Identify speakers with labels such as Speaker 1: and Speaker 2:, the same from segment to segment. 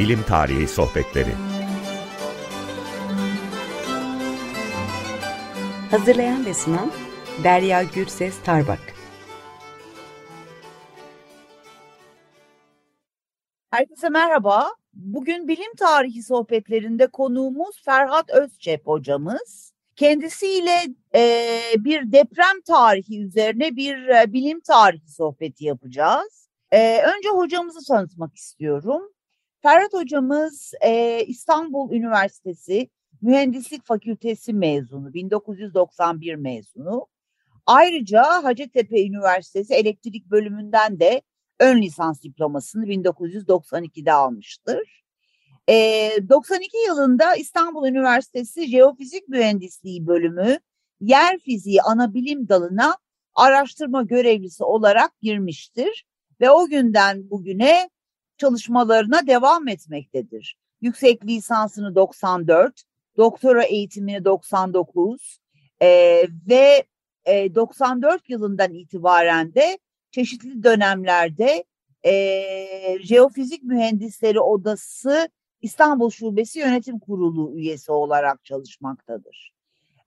Speaker 1: Bilim Tarihi Sohbetleri
Speaker 2: Hazırlayan ve sunan Derya Gürses Tarbak
Speaker 3: Herkese merhaba. Bugün bilim tarihi sohbetlerinde konuğumuz Ferhat Özçep hocamız. Kendisiyle e, bir deprem tarihi üzerine bir e, bilim tarihi sohbeti yapacağız. E, önce hocamızı tanıtmak istiyorum. Ferhat hocamız e, İstanbul Üniversitesi Mühendislik Fakültesi mezunu, 1991 mezunu. Ayrıca Hacettepe Üniversitesi Elektrik Bölümünden de ön lisans diplomasını 1992'de almıştır. E, 92 yılında İstanbul Üniversitesi Jeofizik Mühendisliği bölümü yer fiziği ana bilim dalına araştırma görevlisi olarak girmiştir ve o günden bugüne çalışmalarına devam etmektedir. Yüksek lisansını 94, doktora eğitimini 99 e, ve e, 94 yılından itibaren de çeşitli dönemlerde e, Jeofizik Mühendisleri Odası İstanbul Şubesi Yönetim Kurulu üyesi olarak çalışmaktadır.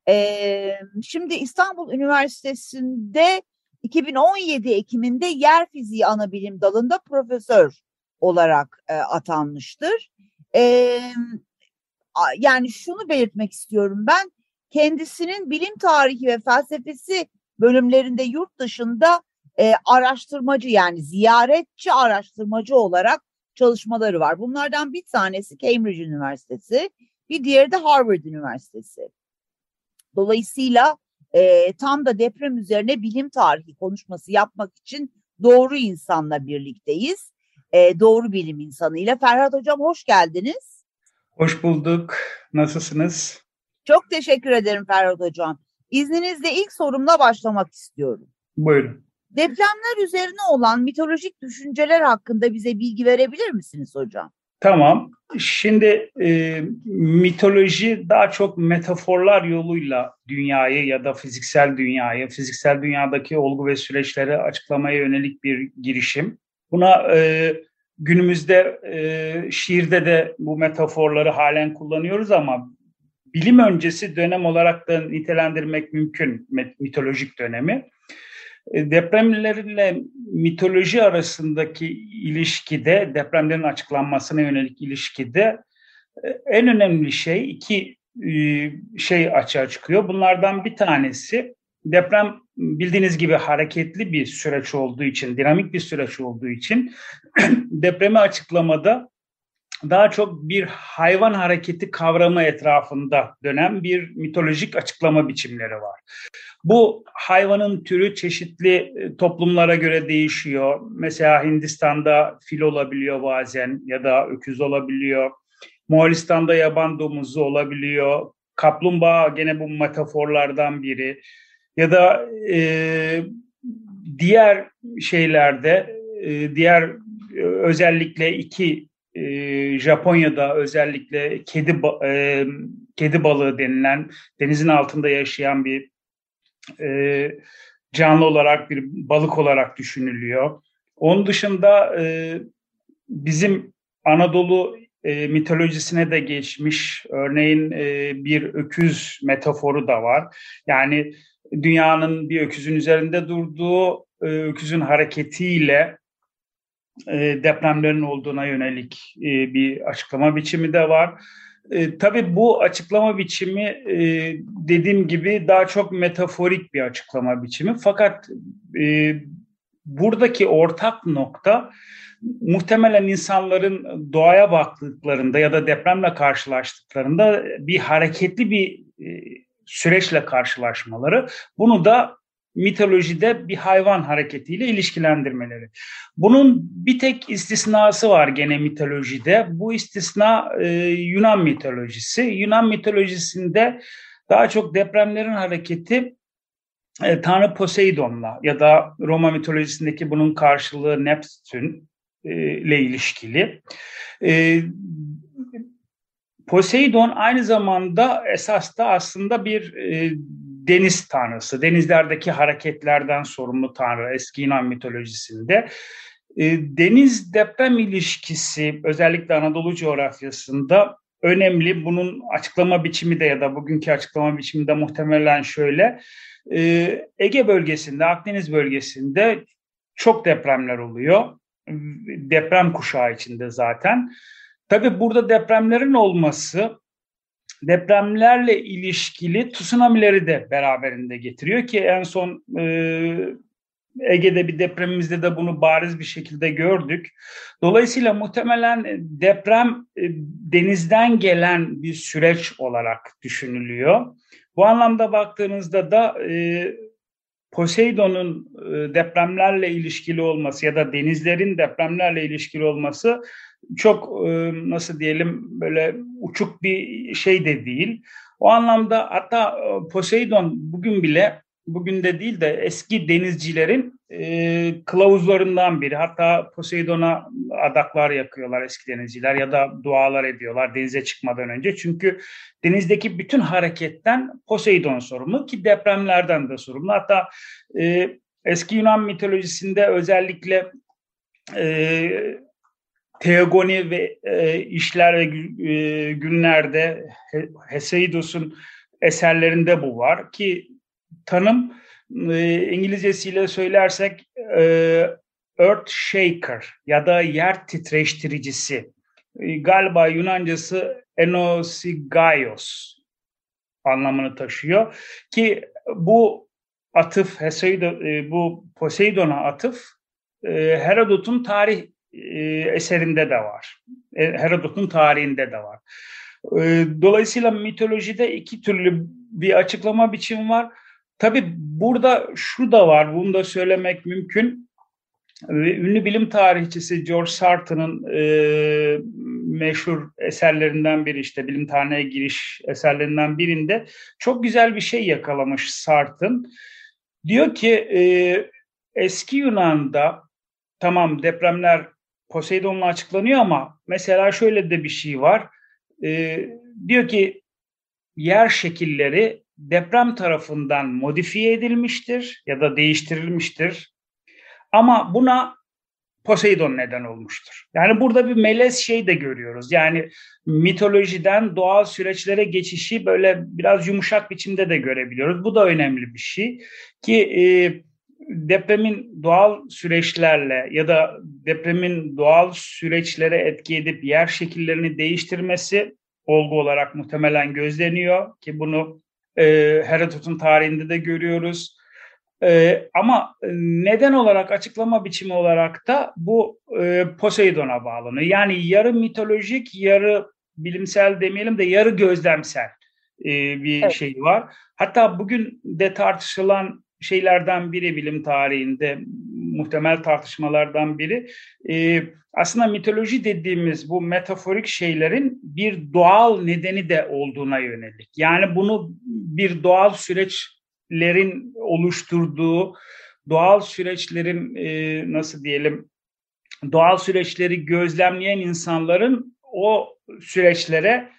Speaker 3: E, şimdi İstanbul Üniversitesi'nde 2017 Ekim'inde yer fiziği ana bilim dalında profesör olarak e, atanmıştır. E, yani şunu belirtmek istiyorum ben kendisinin bilim tarihi ve felsefesi bölümlerinde yurt dışında e, araştırmacı yani ziyaretçi araştırmacı olarak çalışmaları var. Bunlardan bir tanesi Cambridge Üniversitesi, bir diğeri de Harvard Üniversitesi. Dolayısıyla e, tam da deprem üzerine bilim tarihi konuşması yapmak için doğru insanla birlikteyiz. E, doğru bilim insanıyla. Ferhat Hocam hoş geldiniz.
Speaker 4: Hoş bulduk. Nasılsınız?
Speaker 3: Çok teşekkür ederim Ferhat Hocam. İzninizle ilk sorumla başlamak istiyorum.
Speaker 4: Buyurun.
Speaker 3: Depremler üzerine olan mitolojik düşünceler hakkında bize bilgi verebilir misiniz hocam?
Speaker 4: Tamam. Şimdi e, mitoloji daha çok metaforlar yoluyla dünyayı ya da fiziksel dünyayı, fiziksel dünyadaki olgu ve süreçleri açıklamaya yönelik bir girişim. Buna e, günümüzde e, şiirde de bu metaforları halen kullanıyoruz ama bilim öncesi dönem olarak da nitelendirmek mümkün mitolojik dönemi. E, depremlerle mitoloji arasındaki ilişkide, depremlerin açıklanmasına yönelik ilişkide e, en önemli şey iki e, şey açığa çıkıyor. Bunlardan bir tanesi deprem bildiğiniz gibi hareketli bir süreç olduğu için, dinamik bir süreç olduğu için depremi açıklamada daha çok bir hayvan hareketi kavramı etrafında dönen bir mitolojik açıklama biçimleri var. Bu hayvanın türü çeşitli e, toplumlara göre değişiyor. Mesela Hindistan'da fil olabiliyor bazen ya da öküz olabiliyor. Moğolistan'da yaban domuzu olabiliyor. Kaplumbağa gene bu metaforlardan biri. Ya da e, diğer şeylerde, e, diğer e, özellikle iki e, Japonya'da özellikle kedi e, kedi balığı denilen denizin altında yaşayan bir e, canlı olarak bir balık olarak düşünülüyor. Onun dışında e, bizim Anadolu e, mitolojisine de geçmiş örneğin e, bir öküz metaforu da var. Yani dünyanın bir öküzün üzerinde durduğu e, öküzün hareketiyle e, depremlerin olduğuna yönelik e, bir açıklama biçimi de var. Tabii bu açıklama biçimi e, dediğim gibi daha çok metaforik bir açıklama biçimi. Fakat buradaki ortak nokta muhtemelen insanların doğaya baktıklarında ya da depremle karşılaştıklarında bir hareketli bir süreçle karşılaşmaları. Bunu da mitolojide bir hayvan hareketiyle ilişkilendirmeleri. Bunun bir tek istisnası var gene mitolojide. Bu istisna e, Yunan mitolojisi. Yunan mitolojisinde daha çok depremlerin hareketi e, Tanrı Poseidon'la ya da Roma mitolojisindeki bunun karşılığı Neptün e, ile ilişkili. E, Poseidon aynı zamanda esas da aslında bir e, deniz tanrısı, denizlerdeki hareketlerden sorumlu tanrı eski Yunan mitolojisinde. E, deniz deprem ilişkisi özellikle Anadolu coğrafyasında önemli. Bunun açıklama biçimi de ya da bugünkü açıklama biçimi de muhtemelen şöyle. E, Ege bölgesinde, Akdeniz bölgesinde çok depremler oluyor. Deprem kuşağı içinde zaten. Tabii burada depremlerin olması depremlerle ilişkili tsunamileri de beraberinde getiriyor ki en son e, Ege'de bir depremimizde de bunu bariz bir şekilde gördük. Dolayısıyla muhtemelen deprem e, denizden gelen bir süreç olarak düşünülüyor. Bu anlamda baktığınızda da e, Poseidon'un e, depremlerle ilişkili olması ya da denizlerin depremlerle ilişkili olması çok e, nasıl diyelim böyle uçuk bir şey de değil. O anlamda hatta e, Poseidon bugün bile bugün de değil de eski denizcilerin e, kılavuzlarından biri. Hatta Poseidon'a adaklar yakıyorlar eski denizciler ya da dualar ediyorlar denize çıkmadan önce. Çünkü denizdeki bütün hareketten Poseidon sorumlu ki depremlerden de sorumlu. Hatta e, eski Yunan mitolojisinde özellikle e, Teogoni ve e, işler ve e, günlerde Heseidos'un eserlerinde bu var ki tanım e, İngilizcesiyle söylersek e, earth shaker ya da yer titreştiricisi. E, galiba Yunancası enosigaios anlamını taşıyor ki bu atıf Heseido, e, bu Poseidon'a atıf e, Herodot'un tarih e, eserinde de var. E, Herodot'un tarihinde de var. E, dolayısıyla mitolojide iki türlü bir açıklama biçimi var. Tabii burada şu da var, bunu da söylemek mümkün. Ünlü bilim tarihçisi George Sartre'ın e, meşhur eserlerinden biri işte bilim tarihine giriş eserlerinden birinde çok güzel bir şey yakalamış Sartre. Diyor ki e, eski Yunan'da tamam depremler Poseidon'la açıklanıyor ama mesela şöyle de bir şey var. E, diyor ki yer şekilleri deprem tarafından modifiye edilmiştir ya da değiştirilmiştir. Ama buna Poseidon neden olmuştur. Yani burada bir melez şey de görüyoruz. Yani mitolojiden doğal süreçlere geçişi böyle biraz yumuşak biçimde de görebiliyoruz. Bu da önemli bir şey ki e, depremin doğal süreçlerle ya da depremin doğal süreçlere etki edip yer şekillerini değiştirmesi olgu olarak muhtemelen gözleniyor ki bunu e, Herodot'un tarihinde de görüyoruz. E, ama neden olarak açıklama biçimi olarak da bu e, Poseidon'a bağlanıyor. Yani yarı mitolojik, yarı bilimsel demeyelim de yarı gözlemsel e, bir evet. şey var. Hatta bugün de tartışılan şeylerden biri bilim tarihinde muhtemel tartışmalardan biri e, aslında mitoloji dediğimiz bu metaforik şeylerin bir doğal nedeni de olduğuna yönelik. Yani bunu bir doğal süreçlerin oluşturduğu, doğal süreçlerin e, nasıl diyelim, doğal süreçleri gözlemleyen insanların o süreçlere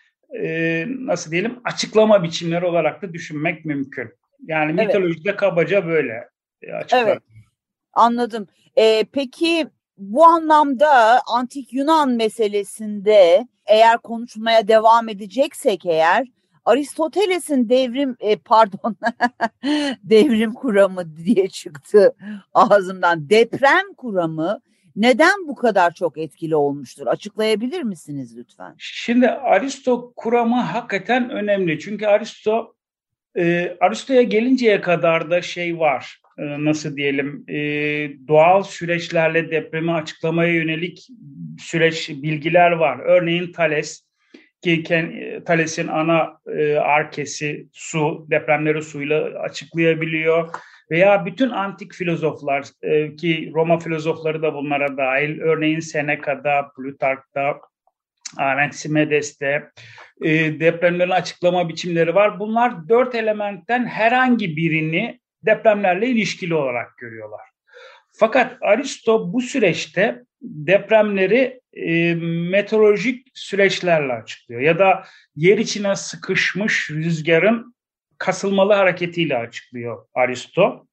Speaker 4: e, nasıl diyelim açıklama biçimleri olarak da düşünmek mümkün. Yani evet. mitolojide kabaca böyle açıklar. Evet.
Speaker 3: Anladım. Ee, peki bu anlamda antik Yunan meselesinde eğer konuşmaya devam edeceksek eğer Aristoteles'in devrim e, pardon devrim kuramı diye çıktı ağzımdan. Deprem kuramı neden bu kadar çok etkili olmuştur? Açıklayabilir misiniz lütfen?
Speaker 4: Şimdi Aristo kuramı hakikaten önemli. Çünkü Aristo e, Aristo'ya gelinceye kadar da şey var. E, nasıl diyelim e, doğal süreçlerle depremi açıklamaya yönelik süreç bilgiler var. Örneğin Thales ki Thales'in ana e, arkesi su, depremleri suyla açıklayabiliyor. Veya bütün antik filozoflar ki Roma filozofları da bunlara dahil. Örneğin Seneca'da, Plutark'ta, Anaximedes'te depremlerin açıklama biçimleri var. Bunlar dört elementten herhangi birini depremlerle ilişkili olarak görüyorlar. Fakat Aristo bu süreçte depremleri e, meteorolojik süreçlerle açıklıyor ya da yer içine sıkışmış rüzgarın kasılmalı hareketiyle açıklıyor Aristo.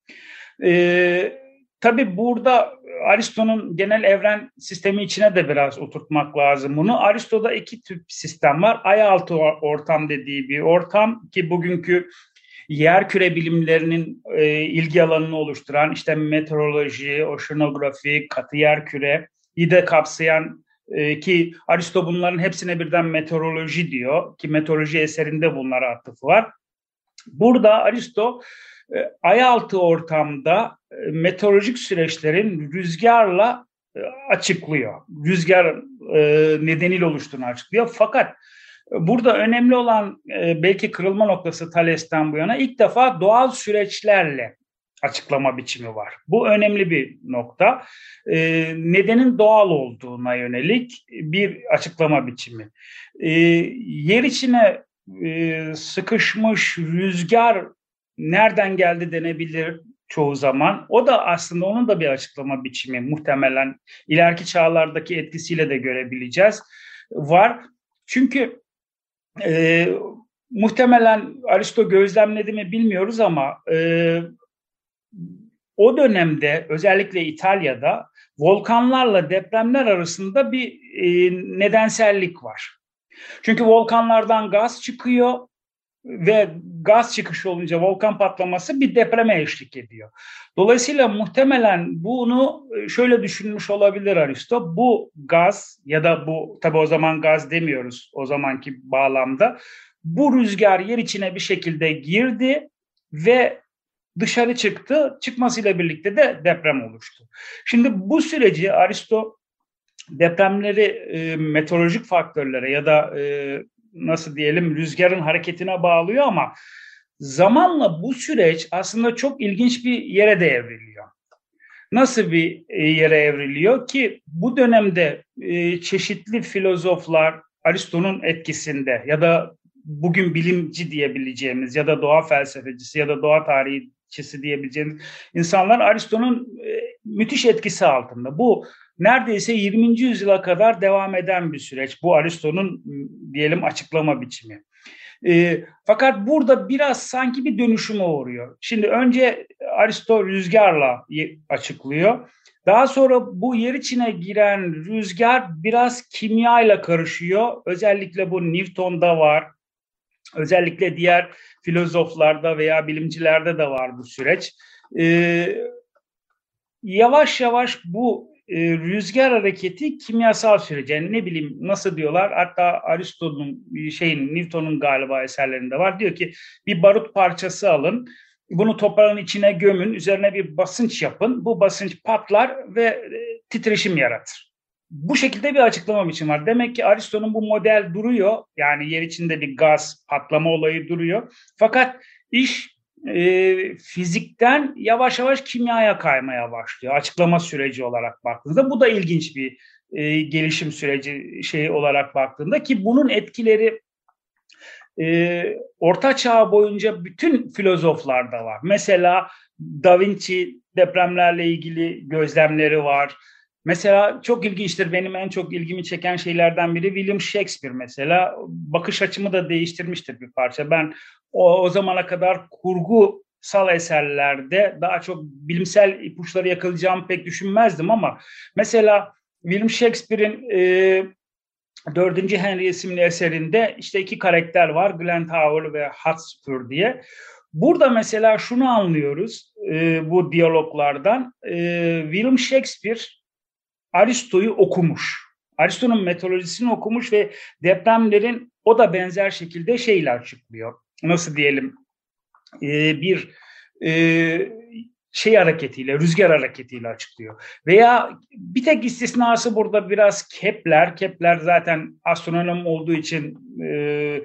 Speaker 4: E, tabii burada Aristo'nun genel evren sistemi içine de biraz oturtmak lazım bunu. Aristo'da iki tip sistem var. Ay altı ortam dediği bir ortam ki bugünkü yer küre bilimlerinin e, ilgi alanını oluşturan işte meteoroloji, oşinografi, katı yer küre, de kapsayan e, ki Aristo bunların hepsine birden meteoroloji diyor ki meteoroloji eserinde bunlara atıfı var. Burada Aristo e, ayaltı ortamda e, meteorolojik süreçlerin rüzgarla e, açıklıyor. Rüzgar e, nedeniyle oluştuğunu açıklıyor. Fakat burada önemli olan e, belki kırılma noktası Thales'ten bu yana ilk defa doğal süreçlerle açıklama biçimi var. Bu önemli bir nokta. E, nedenin doğal olduğuna yönelik bir açıklama biçimi. E, yer içine e, sıkışmış rüzgar nereden geldi denebilir çoğu zaman. O da aslında onun da bir açıklama biçimi muhtemelen ileriki çağlardaki etkisiyle de görebileceğiz. Var. Çünkü e, muhtemelen Aristo gözlemledi mi bilmiyoruz ama e, o dönemde özellikle İtalya'da volkanlarla depremler arasında bir e, nedensellik var. Çünkü volkanlardan gaz çıkıyor ve gaz çıkışı olunca volkan patlaması bir depreme eşlik ediyor. Dolayısıyla muhtemelen bunu e, şöyle düşünmüş olabilir Aristo. Bu gaz ya da bu tabi o zaman gaz demiyoruz o zamanki bağlamda. Bu rüzgar yer içine bir şekilde girdi ve dışarı çıktı. Çıkmasıyla birlikte de deprem oluştu. Şimdi bu süreci Aristo depremleri e, meteorolojik faktörlere ya da e, nasıl diyelim rüzgarın hareketine bağlıyor ama zamanla bu süreç aslında çok ilginç bir yere de evriliyor. Nasıl bir e, yere evriliyor ki bu dönemde e, çeşitli filozoflar Aristo'nun etkisinde ya da bugün bilimci diyebileceğimiz ya da doğa felsefecisi ya da doğa tarihçisi diyebileceğimiz insanlar Aristo'nun e, müthiş etkisi altında. Bu neredeyse 20. yüzyıla kadar devam eden bir süreç. Bu Aristo'nun diyelim açıklama biçimi. E, fakat burada biraz sanki bir dönüşüme uğruyor. Şimdi önce Aristo rüzgarla açıklıyor. Daha sonra bu yer içine giren rüzgar biraz kimyayla karışıyor. Özellikle bu Newton'da var. Özellikle diğer filozoflarda veya bilimcilerde de var bu süreç. Ee, yavaş yavaş bu e, rüzgar hareketi kimyasal süreç. Yani ne bileyim nasıl diyorlar hatta Aristo'nun şeyin Newton'un galiba eserlerinde var. Diyor ki bir barut parçası alın bunu toprağın içine gömün, üzerine bir basınç yapın. Bu basınç patlar ve e, titreşim yaratır. Bu şekilde bir açıklama biçim var. Demek ki Aristo'nun bu model duruyor. Yani yer içinde bir gaz patlama olayı duruyor. Fakat iş e, fizikten yavaş yavaş kimyaya kaymaya başlıyor. Açıklama süreci olarak baktığınızda bu da ilginç bir e, gelişim süreci şey olarak baktığında ki bunun etkileri e, Orta Çağ boyunca bütün filozoflarda var. Mesela Da Vinci depremlerle ilgili gözlemleri var. Mesela çok ilginçtir benim en çok ilgimi çeken şeylerden biri William Shakespeare mesela bakış açımı da değiştirmiştir bir parça. Ben o, o zamana kadar kurgusal eserlerde daha çok bilimsel ipuçları yakalayacağımı pek düşünmezdim ama mesela William Shakespeare'in e, 4. Henry isimli eserinde işte iki karakter var Glentower ve Hotspur diye. Burada mesela şunu anlıyoruz e, bu diyaloglardan. E, William Shakespeare Aristo'yu okumuş. Aristo'nun metodolojisini okumuş ve depremlerin o da benzer şekilde şeyler açıklıyor. Nasıl diyelim e, bir e, şey hareketiyle, rüzgar hareketiyle açıklıyor. Veya bir tek istisnası burada biraz Kepler. Kepler zaten astronom olduğu için e,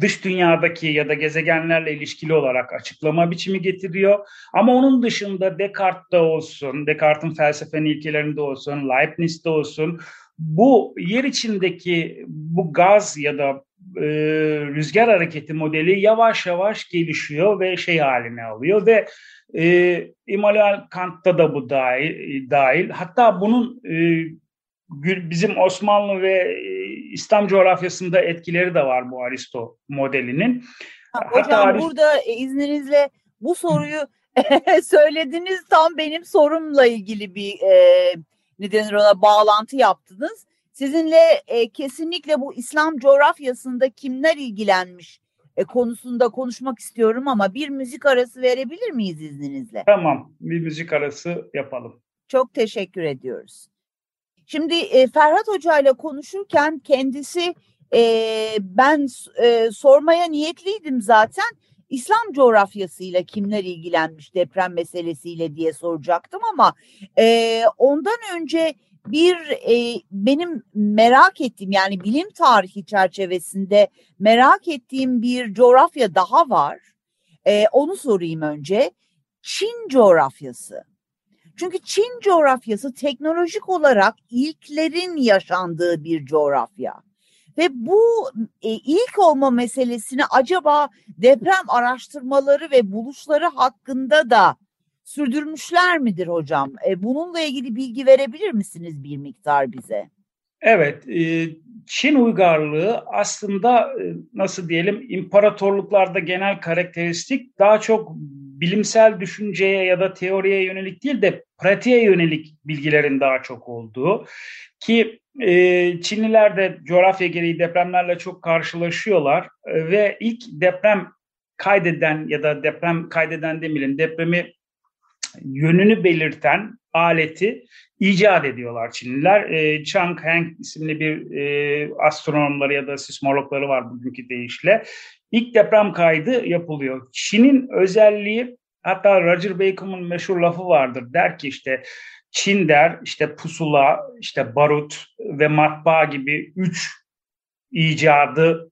Speaker 4: dış dünyadaki ya da gezegenlerle ilişkili olarak açıklama biçimi getiriyor. Ama onun dışında Descartes'te olsun, Descartes'in felsefenin ilkelerinde olsun, Leibniz'de olsun bu yer içindeki bu gaz ya da e, rüzgar hareketi modeli yavaş yavaş gelişiyor ve şey haline alıyor ve e, Immanuel Kant'ta da bu dahil, dahil. Hatta bunun e, bizim Osmanlı ve e, İslam coğrafyasında etkileri de var bu Aristo modelinin.
Speaker 3: Ha, hocam Hatta burada e, izninizle bu soruyu Söylediniz tam benim sorumla ilgili bir e, ne denir ona bağlantı yaptınız. Sizinle e, kesinlikle bu İslam coğrafyasında kimler ilgilenmiş e, konusunda konuşmak istiyorum ama bir müzik arası verebilir miyiz izninizle?
Speaker 4: Tamam, bir müzik arası yapalım.
Speaker 3: Çok teşekkür ediyoruz. Şimdi e, Ferhat Hoca ile konuşurken kendisi e, ben e, sormaya niyetliydim zaten. İslam coğrafyasıyla kimler ilgilenmiş deprem meselesiyle diye soracaktım ama e, ondan önce bir e, benim merak ettiğim yani bilim tarihi çerçevesinde merak ettiğim bir coğrafya daha var. E, onu sorayım önce. Çin coğrafyası. Çünkü Çin coğrafyası teknolojik olarak ilklerin yaşandığı bir coğrafya. Ve bu e, ilk olma meselesini acaba deprem araştırmaları ve buluşları hakkında da sürdürmüşler midir hocam? E, bununla ilgili bilgi verebilir misiniz bir miktar bize?
Speaker 4: Evet, e, Çin uygarlığı aslında e, nasıl diyelim imparatorluklarda genel karakteristik daha çok bilimsel düşünceye ya da teoriye yönelik değil de pratiğe yönelik bilgilerin daha çok olduğu ki e, Çinliler de coğrafya gereği depremlerle çok karşılaşıyorlar ve ilk deprem kaydeden ya da deprem kaydeden demeyelim depremi yönünü belirten aleti icat ediyorlar Çinliler. E, Chang Heng isimli bir e, astronomları ya da sismologları var bugünkü deyişle. İlk deprem kaydı yapılıyor. Çin'in özelliği hatta Roger Bacon'un meşhur lafı vardır. Der ki işte Çin der işte pusula, işte barut ve matbaa gibi üç icadı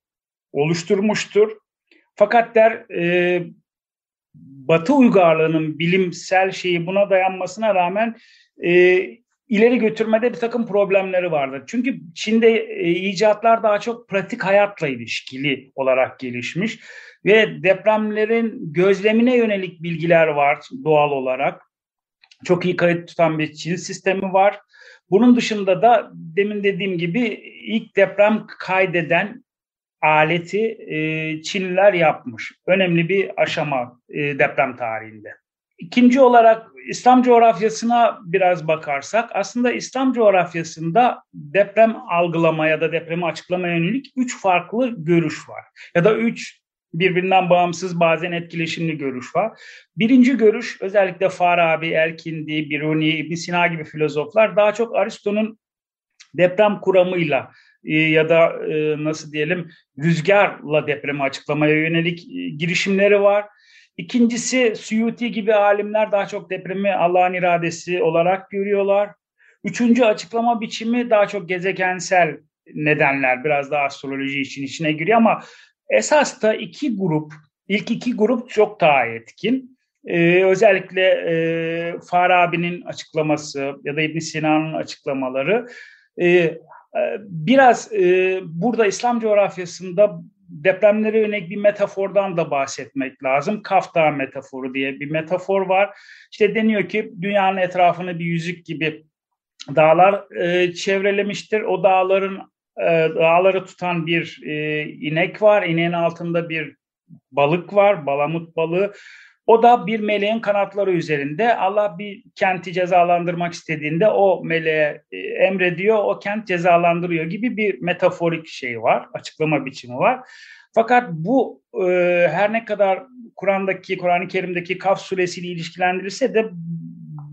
Speaker 4: oluşturmuştur. Fakat der e, Batı uygarlığının bilimsel şeyi buna dayanmasına rağmen e, ileri götürmede bir takım problemleri vardır. Çünkü Çin'de e, icatlar daha çok pratik hayatla ilişkili olarak gelişmiş ve depremlerin gözlemine yönelik bilgiler var doğal olarak. Çok iyi kayıt tutan bir Çin sistemi var. Bunun dışında da demin dediğim gibi ilk deprem kaydeden aleti e, Çinliler yapmış. Önemli bir aşama e, deprem tarihinde. İkinci olarak İslam coğrafyasına biraz bakarsak aslında İslam coğrafyasında deprem algılama ya da depremi açıklamaya yönelik üç farklı görüş var. Ya da üç birbirinden bağımsız bazen etkileşimli görüş var. Birinci görüş özellikle Farabi, Elkindi, Biruni, İbn Sina gibi filozoflar daha çok Aristo'nun deprem kuramıyla e, ya da e, nasıl diyelim rüzgarla depremi açıklamaya yönelik e, girişimleri var. İkincisi Suyuti gibi alimler daha çok depremi Allah'ın iradesi olarak görüyorlar. Üçüncü açıklama biçimi daha çok gezegensel nedenler biraz daha astroloji için içine giriyor ama esas da iki grup, ilk iki grup çok daha etkin. Ee, özellikle e, Farabi'nin açıklaması ya da İbn Sina'nın açıklamaları e, ee, biraz e, burada İslam coğrafyasında depremlere yönelik bir metafordan da bahsetmek lazım. Kafta metaforu diye bir metafor var. İşte deniyor ki dünyanın etrafını bir yüzük gibi dağlar e, çevrelemiştir. O dağların e, dağları tutan bir e, inek var. İneğin altında bir balık var, balamut balığı. O da bir meleğin kanatları üzerinde. Allah bir kenti cezalandırmak istediğinde o meleğe e, emrediyor, o kent cezalandırıyor gibi bir metaforik şey var, açıklama biçimi var. Fakat bu e, her ne kadar Kur'an'daki, Kur'an-ı Kerim'deki Kaf suresiyle ilişkilendirilse de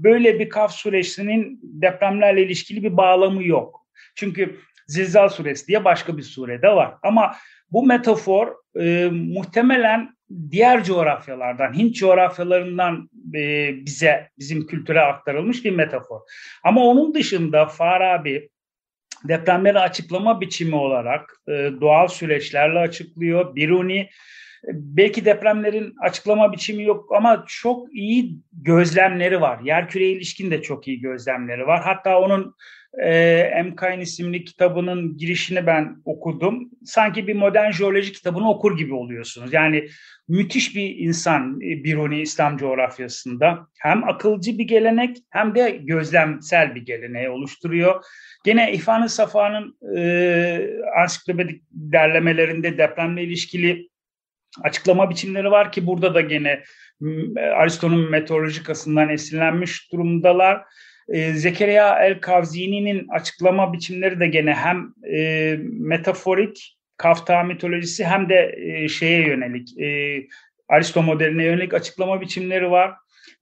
Speaker 4: böyle bir Kaf suresinin depremlerle ilişkili bir bağlamı yok. Çünkü Zilzal suresi diye başka bir surede var. Ama bu metafor e, muhtemelen diğer coğrafyalardan, Hint coğrafyalarından e, bize, bizim kültüre aktarılmış bir metafor. Ama onun dışında Farabi depremleri açıklama biçimi olarak e, doğal süreçlerle açıklıyor. Biruni belki depremlerin açıklama biçimi yok ama çok iyi gözlemleri var. Yerküreye ilişkin de çok iyi gözlemleri var. Hatta onun e, Emkain isimli kitabının girişini ben okudum. Sanki bir modern jeoloji kitabını okur gibi oluyorsunuz. Yani müthiş bir insan e, Biruni İslam coğrafyasında. Hem akılcı bir gelenek hem de gözlemsel bir geleneği oluşturuyor. Gene İhvan-ı Safa'nın e, ansiklopedik derlemelerinde depremle ilişkili açıklama biçimleri var ki burada da gene Aristo'nun meteorolojikasından esinlenmiş durumdalar. E, Zekeriya el-Kavzini'nin açıklama biçimleri de gene hem e, metaforik kafta mitolojisi hem de e, şeye yönelik e, Aristo modeline yönelik açıklama biçimleri var.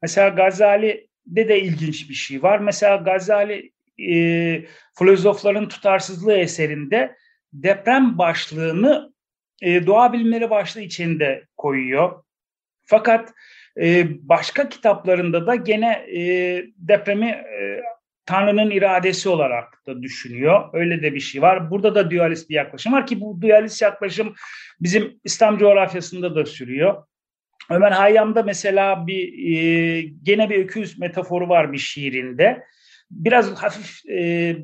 Speaker 4: Mesela Gazali'de de ilginç bir şey var. Mesela Gazali e, filozofların tutarsızlığı eserinde deprem başlığını e, doğa bilimleri başlığı içinde koyuyor. Fakat başka kitaplarında da gene e, depremi e, Tanrı'nın iradesi olarak da düşünüyor. Öyle de bir şey var. Burada da dualist bir yaklaşım var ki bu dualist yaklaşım bizim İslam coğrafyasında da sürüyor. Ömer Hayyam'da mesela bir e, gene bir öküz metaforu var bir şiirinde. Biraz hafif e,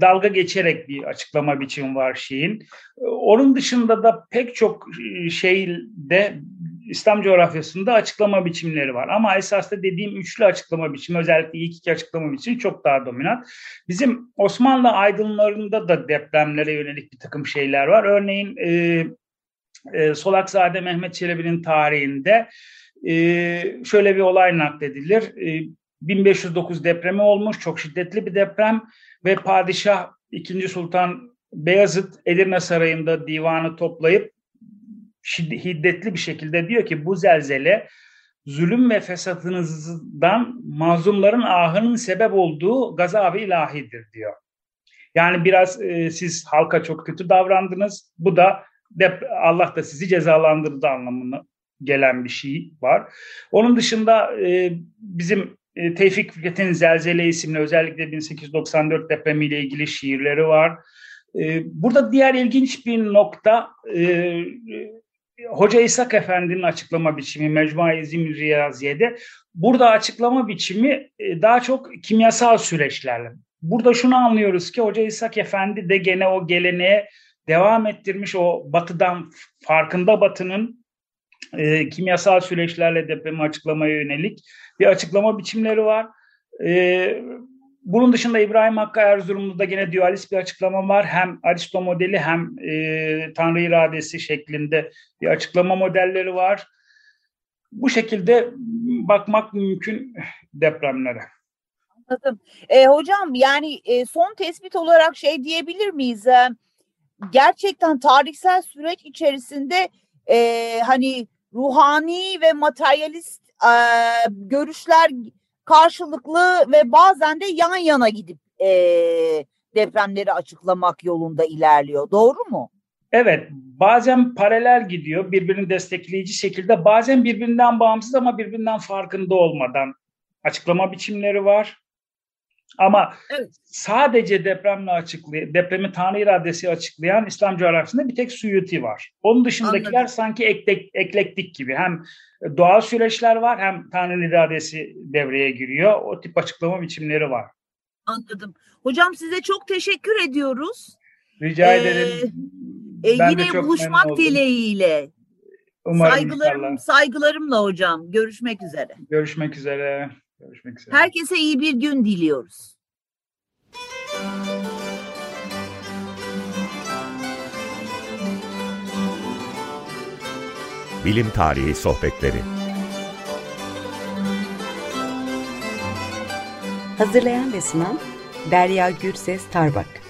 Speaker 4: dalga geçerek bir açıklama biçimi var şeyin. Onun dışında da pek çok şeyde İslam coğrafyasında açıklama biçimleri var. Ama esas da dediğim üçlü açıklama biçimi özellikle ilk iki açıklama biçimi çok daha dominant. Bizim Osmanlı aydınlarında da depremlere yönelik bir takım şeyler var. Örneğin e, e, Solakzade Mehmet Çelebi'nin tarihinde e, şöyle bir olay nakledilir. E, 1509 depremi olmuş, çok şiddetli bir deprem ve padişah 2. Sultan Beyazıt Edirne Sarayı'nda divanı toplayıp şiddetli bir şekilde diyor ki bu zelzele zulüm ve fesatınızdan mazlumların ahının sebep olduğu gazabı ilahidir diyor. Yani biraz e, siz halka çok kötü davrandınız. Bu da Allah da sizi cezalandırdı anlamına gelen bir şey var. Onun dışında e, bizim e, Tevfik Fikret'in Zelzele isimli özellikle 1894 depremiyle ilgili şiirleri var. E, burada diğer ilginç bir nokta e, Hoca İshak Efendi'nin açıklama biçimi Mecmua-i Zim Riyaziye'de burada açıklama biçimi e, daha çok kimyasal süreçlerle. Burada şunu anlıyoruz ki Hoca İshak Efendi de gene o geleneğe devam ettirmiş o batıdan farkında batının e, kimyasal süreçlerle depremi açıklamaya yönelik bir açıklama biçimleri var. E, bunun dışında İbrahim Hakkı Erzurumlu'da gene dualist bir açıklama var. Hem Aristo modeli hem e, Tanrı iradesi şeklinde bir açıklama modelleri var. Bu şekilde bakmak mümkün depremlere.
Speaker 3: Anladım. E, hocam yani e, son tespit olarak şey diyebilir miyiz? E, gerçekten tarihsel süreç içerisinde e, hani ruhani ve materyalist e, görüşler karşılıklı ve bazen de yan yana gidip e, depremleri açıklamak yolunda ilerliyor. Doğru mu?
Speaker 4: Evet, bazen paralel gidiyor birbirini destekleyici şekilde, bazen birbirinden bağımsız ama birbirinden farkında olmadan açıklama biçimleri var. Ama evet. sadece depremle açıklayan, depremi Tanrı iradesi açıklayan İslam coğrafyasında bir tek Suyuti var. Onun dışındakiler Anladım. sanki eklek, eklektik gibi. Hem doğal süreçler var hem Tanrı iradesi devreye giriyor. O tip açıklama biçimleri var.
Speaker 3: Anladım. Hocam size çok teşekkür ediyoruz.
Speaker 4: Rica ee, ederim.
Speaker 3: E, ben yine buluşmak dileğiyle. Umarım Saygılarım, inşallah. saygılarımla hocam. Görüşmek üzere.
Speaker 4: Görüşmek üzere.
Speaker 3: Görüşmek üzere. Herkese iyi bir gün diliyoruz.
Speaker 1: Bilim Tarihi Sohbetleri
Speaker 2: Hazırlayan ve sunan Derya Gürses Tarbak